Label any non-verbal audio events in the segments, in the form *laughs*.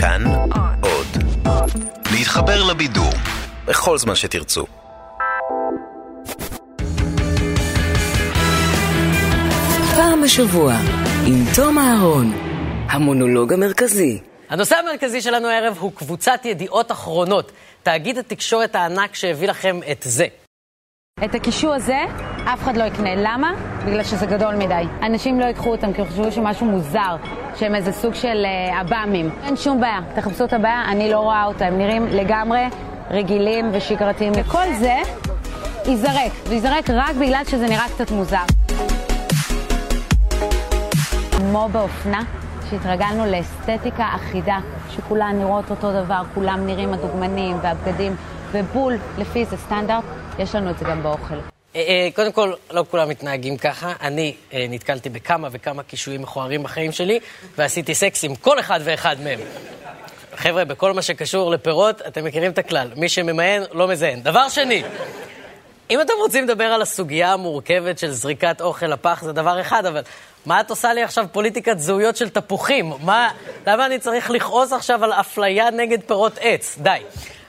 כאן עוד. להתחבר לבידור בכל זמן שתרצו. פעם בשבוע, עם תום אהרון, המונולוג המרכזי. הנושא המרכזי שלנו הערב הוא קבוצת ידיעות אחרונות, תאגיד התקשורת הענק שהביא לכם את זה. את הקישור הזה אף אחד לא יקנה. למה? בגלל שזה גדול מדי. אנשים לא ייקחו אותם כי חושבים שמשהו מוזר, שהם איזה סוג של אה, עב"מים. אין שום בעיה, תחפשו את הבעיה, אני לא רואה אותה. הם נראים לגמרי רגילים ושגרתיים. וכל זה ייזרק, וייזרק רק בגלל שזה נראה קצת מוזר. כמו באופנה, שהתרגלנו לאסתטיקה אחידה, שכולן נראות אותו דבר, כולם נראים הדוגמנים והבגדים, ובול, לפי איזה סטנדרט, יש לנו את זה גם באוכל. אה, אה, קודם כל, לא כולם מתנהגים ככה. אני אה, נתקלתי בכמה וכמה קישואים מכוערים בחיים שלי, ועשיתי סקס עם כל אחד ואחד מהם. חבר'ה, בכל מה שקשור לפירות, אתם מכירים את הכלל. מי שממיין, לא מזיין. דבר שני, אם אתם רוצים לדבר על הסוגיה המורכבת של זריקת אוכל לפח, זה דבר אחד, אבל מה את עושה לי עכשיו פוליטיקת זהויות של תפוחים? מה, למה אני צריך לכעוס עכשיו על אפליה נגד פירות עץ? די.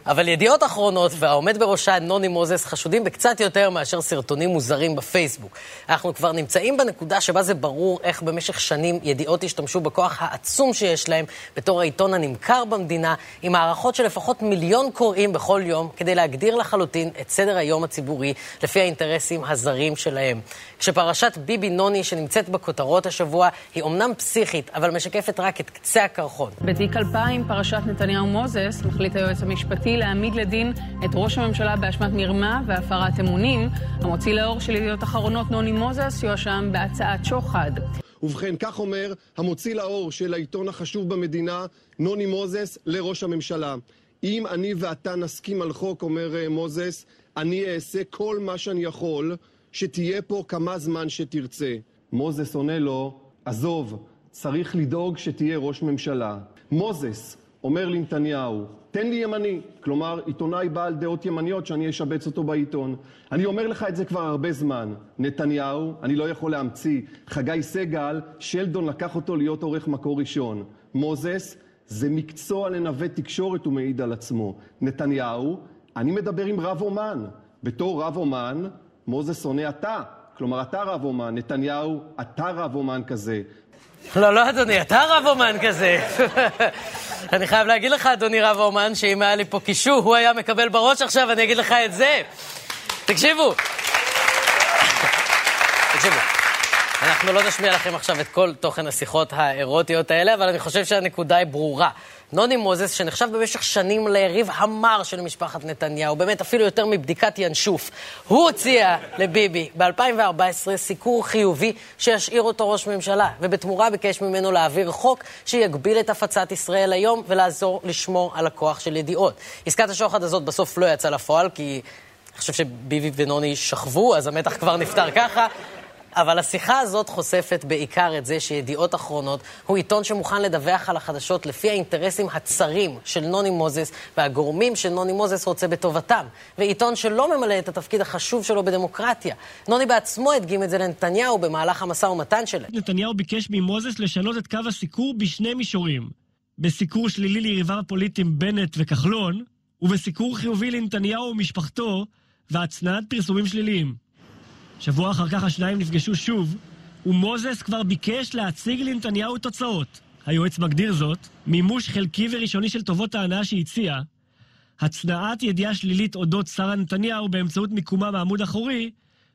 אבל ידיעות אחרונות והעומד בראשה נוני מוזס חשודים בקצת יותר מאשר סרטונים מוזרים בפייסבוק. אנחנו כבר נמצאים בנקודה שבה זה ברור איך במשך שנים ידיעות השתמשו בכוח העצום שיש להם בתור העיתון הנמכר במדינה, עם הערכות של לפחות מיליון קוראים בכל יום, כדי להגדיר לחלוטין את סדר היום הציבורי לפי האינטרסים הזרים שלהם. כשפרשת ביבי נוני שנמצאת בכותרות השבוע היא אומנם פסיכית, אבל משקפת רק את קצה הקרחון. בתיק 2000, פרשת נתניהו מוזס, מחליט היועץ המשפטי להעמיד לדין את ראש הממשלה באשמת מרמה והפרת אמונים. המוציא לאור של ידיעות אחרונות נוני מוזס יואשם בהצעת שוחד. ובכן, כך אומר המוציא לאור של העיתון החשוב במדינה, נוני מוזס, לראש הממשלה. אם אני ואתה נסכים על חוק, אומר אה, מוזס, אני אעשה כל מה שאני יכול שתהיה פה כמה זמן שתרצה. מוזס עונה לו, עזוב, צריך לדאוג שתהיה ראש ממשלה. מוזס אומר לנתניהו, תן לי ימני, כלומר עיתונאי בעל דעות ימניות שאני אשבץ אותו בעיתון. אני אומר לך את זה כבר הרבה זמן. נתניהו, אני לא יכול להמציא. חגי סגל, שלדון לקח אותו להיות עורך מקור ראשון. מוזס, זה מקצוע לנווט תקשורת, הוא מעיד על עצמו. נתניהו, אני מדבר עם רב אומן. בתור רב אומן, מוזס עונה אתה. כלומר, אתה רב אומן. נתניהו, אתה רב אומן כזה. לא, לא, אדוני, אתה רב אומן כזה. *laughs* אני חייב להגיד לך, אדוני רב אומן, שאם היה לי פה קישור, הוא היה מקבל בראש עכשיו, אני אגיד לך את זה. תקשיבו. *laughs* תקשיבו. אנחנו לא נשמיע לכם עכשיו את כל תוכן השיחות האירוטיות האלה, אבל אני חושב שהנקודה היא ברורה. נוני מוזס, שנחשב במשך שנים ליריב המר של משפחת נתניהו, באמת אפילו יותר מבדיקת ינשוף, הוא הציע לביבי ב-2014 סיקור חיובי שישאיר אותו ראש ממשלה, ובתמורה ביקש ממנו להעביר חוק שיגביל את הפצת ישראל היום ולעזור לשמור על הכוח של ידיעות. עסקת השוחד הזאת בסוף לא יצאה לפועל, כי אני חושב שביבי ונוני שכבו, אז המתח כבר נפתר ככה. אבל השיחה הזאת חושפת בעיקר את זה שידיעות אחרונות הוא עיתון שמוכן לדווח על החדשות לפי האינטרסים הצרים של נוני מוזס והגורמים שנוני מוזס רוצה בטובתם, ועיתון שלא ממלא את התפקיד החשוב שלו בדמוקרטיה. נוני בעצמו הדגים את זה לנתניהו במהלך המשא ומתן שלהם. נתניהו ביקש ממוזס לשנות את קו הסיקור בשני מישורים. בסיקור שלילי ליריביו הפוליטיים בנט וכחלון, ובסיקור חיובי לנתניהו ומשפחתו והצנעת פרסומים שליליים. שבוע אחר כך השניים נפגשו שוב, ומוזס כבר ביקש להציג לנתניהו תוצאות. היועץ מגדיר זאת, מימוש חלקי וראשוני של טובות ההנאה שהציע, הצנעת ידיעה שלילית אודות שרה נתניהו באמצעות מיקומה בעמוד אחורי,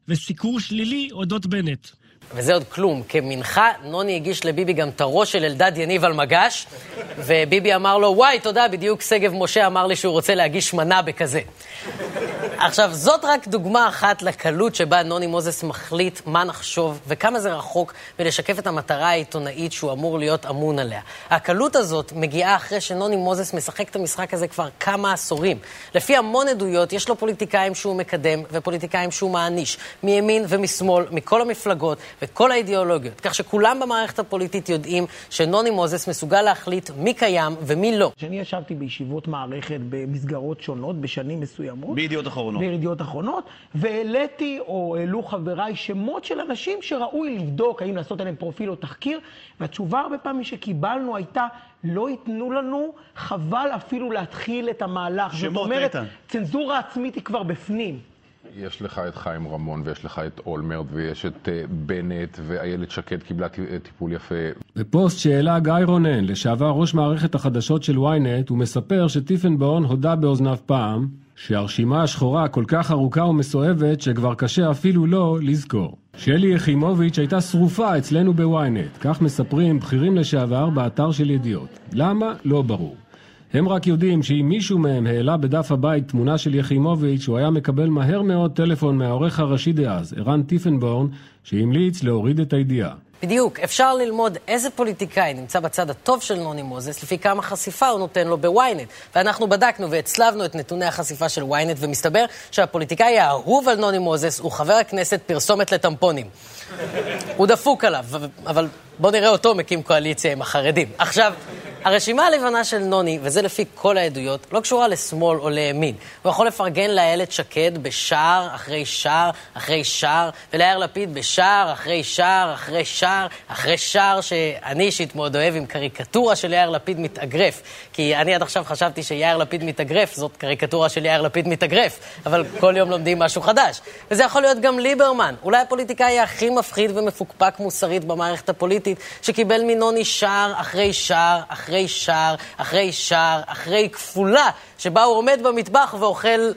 וסיקור שלילי אודות בנט. וזה עוד כלום. כמנחה, נוני הגיש לביבי גם את הראש של אלדד יניב על מגש, וביבי אמר לו, וואי, תודה, בדיוק שגב משה אמר לי שהוא רוצה להגיש מנה בכזה. עכשיו, זאת רק דוגמה אחת לקלות שבה נוני מוזס מחליט מה נחשוב וכמה זה רחוק מלשקף את המטרה העיתונאית שהוא אמור להיות אמון עליה. הקלות הזאת מגיעה אחרי שנוני מוזס משחק את המשחק הזה כבר כמה עשורים. לפי המון עדויות, יש לו פוליטיקאים שהוא מקדם ופוליטיקאים שהוא מעניש, מימין ומשמאל, מכל המפלגות וכל האידיאולוגיות. כך שכולם במערכת הפוליטית יודעים שנוני מוזס מסוגל להחליט מי קיים ומי לא. כשאני ישבתי בישיבות מערכת במסגרות שונות בשנים מסוימות, בידיעות אחרונות. אחרונות. בידיעות אחרונות, והעליתי, או העלו חבריי, שמות של אנשים שראוי לבדוק האם לעשות עליהם פרופיל או תחקיר, והתשובה הרבה פעמים שקיבלנו הייתה, לא ייתנו לנו, חבל אפילו להתחיל את המהלך. שמות, זאת אומרת, איתן. צנזורה עצמית היא כבר בפנים. יש לך את חיים רמון ויש לך את אולמרט ויש את אה, בנט ואיילת שקד קיבלה טיפול יפה. בפוסט שהעלה גיא רונן, לשעבר ראש מערכת החדשות של ynet, הוא מספר שטיפנבורן הודה באוזניו פעם שהרשימה השחורה כל כך ארוכה ומסואבת שכבר קשה אפילו לו לזכור. שלי יחימוביץ' הייתה שרופה אצלנו בוויינט, כך מספרים בכירים לשעבר באתר של ידיעות. למה? לא ברור. הם רק יודעים שאם מישהו מהם העלה בדף הבית תמונה של יחימוביץ', הוא היה מקבל מהר מאוד טלפון מהעורך הראשי דאז, ערן טיפנבורן, שהמליץ להוריד את הידיעה. בדיוק, אפשר ללמוד איזה פוליטיקאי נמצא בצד הטוב של נוני מוזס, לפי כמה חשיפה הוא נותן לו בוויינט. ואנחנו בדקנו והצלבנו את נתוני החשיפה של וויינט, ומסתבר שהפוליטיקאי האהוב על נוני מוזס הוא חבר הכנסת פרסומת לטמפונים. הוא דפוק עליו, אבל בואו נראה אותו מקים קואליציה עם החרדים. עכשיו, הרשימה הלבנה של נוני, וזה לפי כל העדויות, לא קשורה לשמאל או לימין. הוא יכול לפרגן לאיילת שקד בשער אחרי שער אחרי שער, וליאיר לפיד בשער אחרי שער אחרי שער אחרי שער, שאני אישית מאוד אוהב עם קריקטורה של יאיר לפיד מתאגרף. כי אני עד עכשיו חשבתי שיאיר לפיד מתאגרף, זאת קריקטורה של יאיר לפיד מתאגרף, אבל כל יום לומדים משהו חדש. וזה יכול להיות גם ליברמן, אולי הפוליטיקאי הכי מפחיד ומפוקפק מוסרית במערכת הפוליטית, שקיבל מנוני שער אחרי שער אחרי שער אחרי שער אחרי כפולה, שבה הוא עומד במטבח ואוכל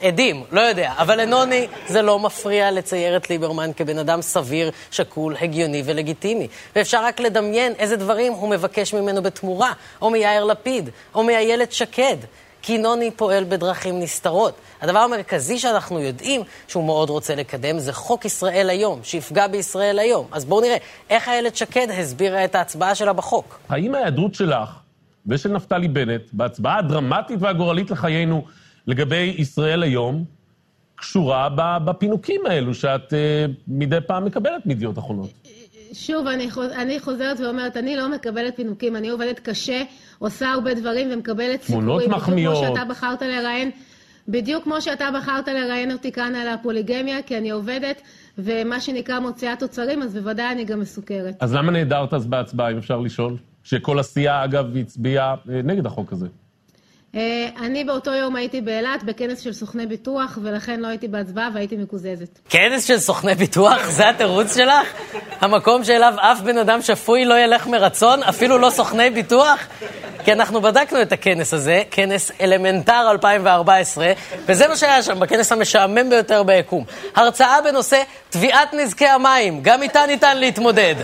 עדים, לא יודע. אבל לנוני זה לא מפריע לצייר את ליברמן כבן אדם סביר, שקול, הגיוני ולגיטימי. ואפשר רק לדמיין איזה דברים הוא מבקש ממנו בתמורה, או מיאיר לפיד, או מאיילת שקד. כי נוני פועל בדרכים נסתרות. הדבר המרכזי שאנחנו יודעים שהוא מאוד רוצה לקדם זה חוק ישראל היום, שיפגע בישראל היום. אז בואו נראה איך איילת שקד הסבירה את ההצבעה שלה בחוק. האם ההיעדרות שלך ושל נפתלי בנט בהצבעה הדרמטית והגורלית לחיינו לגבי ישראל היום קשורה בפינוקים האלו שאת uh, מדי פעם מקבלת מידיעות אחרונות? שוב, אני, חוז, אני חוזרת ואומרת, אני לא מקבלת פינוקים, אני עובדת קשה, עושה הרבה דברים ומקבלת תמונות מחמיאות. בדיוק כמו שאתה בחרת לראיין, בדיוק כמו שאתה בחרת לראיין אותי כאן על הפוליגמיה, כי אני עובדת, ומה שנקרא מוציאה תוצרים, אז בוודאי אני גם מסוכרת. אז למה נעדרת אז בהצבעה, אם אפשר לשאול? שכל הסיעה, אגב, הצביעה נגד החוק הזה. אני באותו יום הייתי באילת בכנס של סוכני ביטוח, ולכן לא הייתי בהצבעה והייתי מקוזזת. כנס של סוכני ביטוח? זה התירוץ שלך? המקום שאליו אף בן אדם שפוי לא ילך מרצון? אפילו לא סוכני ביטוח? כי אנחנו בדקנו את הכנס הזה, כנס אלמנטר 2014, וזה מה שהיה שם, בכנס המשעמם ביותר ביקום. הרצאה בנושא תביעת נזקי המים, גם איתה ניתן להתמודד.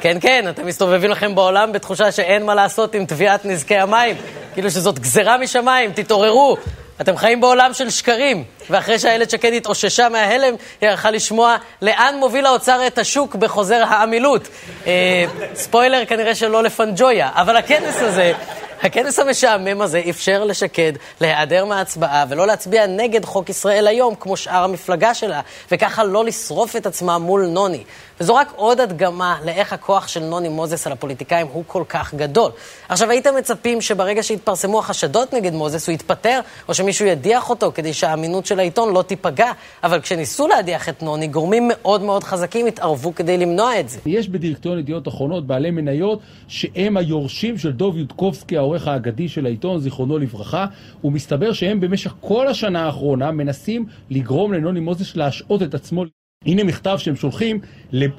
כן, כן, אתם מסתובבים לכם בעולם בתחושה שאין מה לעשות עם תביעת נזקי המים. כאילו שזאת גזרה משמיים, תתעוררו. אתם חיים בעולם של שקרים. ואחרי שהילד שקד התאוששה מההלם, היא הלכה לשמוע לאן מוביל האוצר את השוק בחוזר העמילות. אה, ספוילר, כנראה שלא לפנג'ויה. אבל הכנס הזה... הכנס המשעמם הזה אפשר לשקד להיעדר מההצבעה ולא להצביע נגד חוק ישראל היום, כמו שאר המפלגה שלה, וככה לא לשרוף את עצמה מול נוני. וזו רק עוד הדגמה לאיך הכוח של נוני מוזס על הפוליטיקאים הוא כל כך גדול. עכשיו, הייתם מצפים שברגע שהתפרסמו החשדות נגד מוזס הוא יתפטר, או שמישהו ידיח אותו כדי שהאמינות של העיתון לא תיפגע, אבל כשניסו להדיח את נוני, גורמים מאוד מאוד חזקים התערבו כדי למנוע את זה. יש בדירקטוריון ידיעות אחרונות בעלי מניות שהם היורשים של דוב יודקובסקי, העורך האגדי של העיתון, זיכרונו לברכה, ומסתבר שהם במשך כל השנה האחרונה מנסים לגרום לנוני מוזס להשעות את עצמו. הנה מכתב שהם שולחים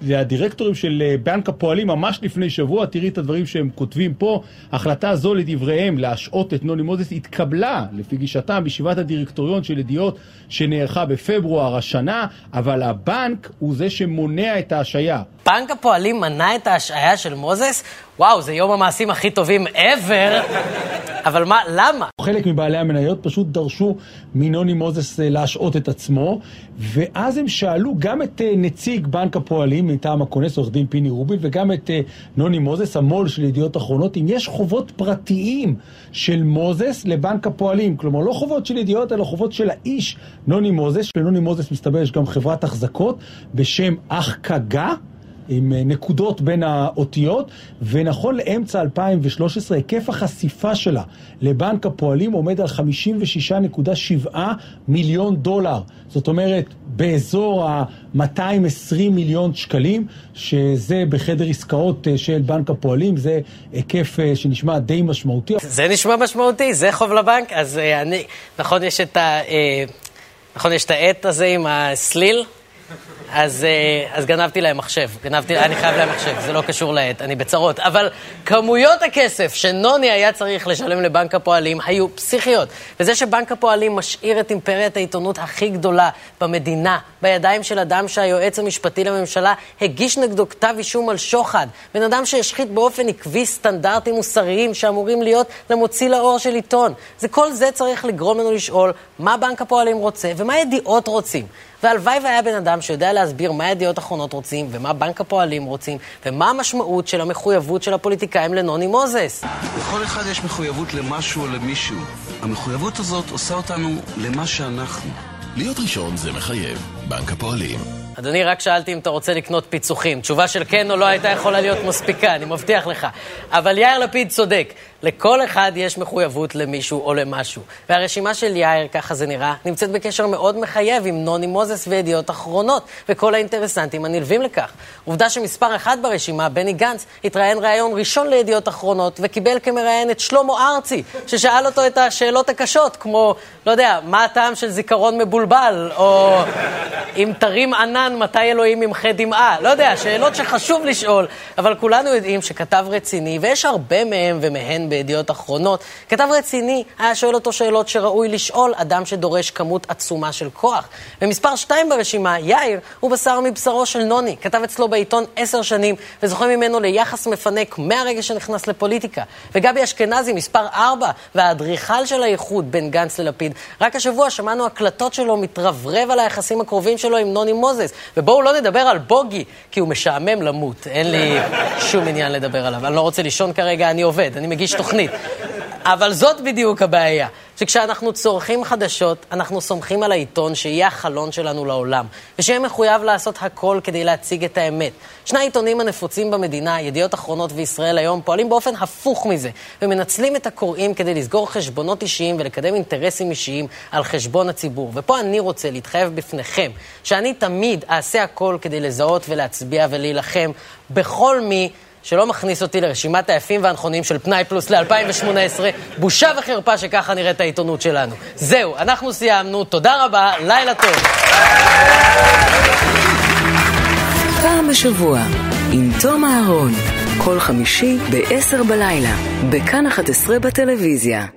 לדירקטורים של בנק הפועלים ממש לפני שבוע, תראי את הדברים שהם כותבים פה. החלטה זו לדבריהם להשעות את נוני מוזס התקבלה לפי גישתם בישיבת הדירקטוריון של ידיעות שנערכה בפברואר השנה, אבל הבנק הוא זה שמונע את ההשעיה. בנק הפועלים מנע את ההשעיה של מוזס? וואו, זה יום המעשים הכי טובים ever, אבל מה, למה? חלק מבעלי המניות פשוט דרשו מנוני מוזס להשעות את עצמו, ואז הם שאלו גם את נציג בנק הפועלים מטעם הכונס, עורך דין פיני רוביל, וגם את נוני מוזס, המו"ל של ידיעות אחרונות, אם יש חובות פרטיים של מוזס לבנק הפועלים. כלומר, לא חובות של ידיעות, אלא חובות של האיש נוני מוזס. לנוני מוזס מסתבר יש גם חברת החזקות בשם אח קגה. עם נקודות בין האותיות, ונכון לאמצע 2013 היקף החשיפה שלה לבנק הפועלים עומד על 56.7 מיליון דולר. זאת אומרת, באזור ה-220 מיליון שקלים, שזה בחדר עסקאות של בנק הפועלים, זה היקף שנשמע די משמעותי. זה נשמע משמעותי, זה חוב לבנק? אז אני, נכון, יש את ה... נכון, יש את העט הזה עם הסליל? אז, אז גנבתי להם מחשב. גנבתי, אני חייב להם מחשב, זה לא קשור לעט, אני בצרות. אבל כמויות הכסף שנוני היה צריך לשלם לבנק הפועלים היו פסיכיות. וזה שבנק הפועלים משאיר את אימפריית העיתונות הכי גדולה במדינה, בידיים של אדם שהיועץ המשפטי לממשלה הגיש נגדו כתב אישום על שוחד. בן אדם שהשחית באופן עקבי סטנדרטים מוסריים שאמורים להיות למוציא לאור של עיתון. זה כל זה צריך לגרום לנו לשאול מה בנק הפועלים רוצה ומה ידיעות רוצים. והלוואי והיה בן אדם שיודע להסביר מה ידיעות אחרונות רוצים, ומה בנק הפועלים רוצים, ומה המשמעות של המחויבות של הפוליטיקאים לנוני מוזס. לכל אחד יש מחויבות למשהו או למישהו. המחויבות הזאת עושה אותנו למה שאנחנו. להיות ראשון זה מחייב. בנק הפועלים. אדוני, רק שאלתי אם אתה רוצה לקנות פיצוחים. תשובה של כן או לא הייתה יכולה להיות מספיקה, אני מבטיח לך. אבל יאיר לפיד צודק. לכל אחד יש מחויבות למישהו או למשהו. והרשימה של יאיר, ככה זה נראה, נמצאת בקשר מאוד מחייב עם נוני מוזס וידיעות אחרונות, וכל האינטרסנטים הנלווים לכך. עובדה שמספר אחד ברשימה, בני גנץ, התראיין ראיון ראשון לידיעות אחרונות, וקיבל כמראיין את שלמה ארצי, ששאל אותו את השאלות הקשות, כמו, לא יודע, מה הטעם של זיכרון מבולבל, או אם תרים ענן, מתי אלוהים ימחה דמעה. לא יודע, שאלות שחשוב לשאול, אבל כולנו יודעים שכתב רציני, ויש הרבה מהם ומהן בידיעות אחרונות, כתב רציני היה שואל אותו שאלות שראוי לשאול אדם שדורש כמות עצומה של כוח. ומספר שתיים ברשימה, יאיר, הוא בשר מבשרו של נוני. כתב אצלו בעיתון עשר שנים, וזוכה ממנו ליחס מפנק מהרגע שנכנס לפוליטיקה. וגבי אשכנזי, מספר ארבע, והאדריכל של האיחוד בין גנץ ללפיד. רק השבוע שמענו הקלטות שלו מתרברב על היחסים הקרובים שלו עם נוני מוזס. ובואו לא נדבר על בוגי, כי הוא משעמם למות. אין לי שום עניין לדבר עליו. אני לא רוצה לישון כרגע, אני עובד, אני מגיש תוכנית. אבל זאת בדיוק הבעיה, שכשאנחנו צורכים חדשות, אנחנו סומכים על העיתון שיהיה החלון שלנו לעולם, ושיהיה מחויב לעשות הכל כדי להציג את האמת. שני העיתונים הנפוצים במדינה, ידיעות אחרונות וישראל היום, פועלים באופן הפוך מזה, ומנצלים את הקוראים כדי לסגור חשבונות אישיים ולקדם אינטרסים אישיים על חשבון הציבור. ופה אני רוצה להתחייב בפניכם, שאני תמיד אעשה הכל כדי לזהות ולהצביע ולהילחם בכל מי שלא מכניס אותי לרשימת היפים והנכונים של פנאי פלוס ל-2018. בושה וחרפה שככה נראית העיתונות שלנו. זהו, אנחנו סיימנו, תודה רבה, לילה טוב. פעם בשבוע, עם תום אהרון, כל חמישי ב-10 בלילה, בכאן 11 בטלוויזיה.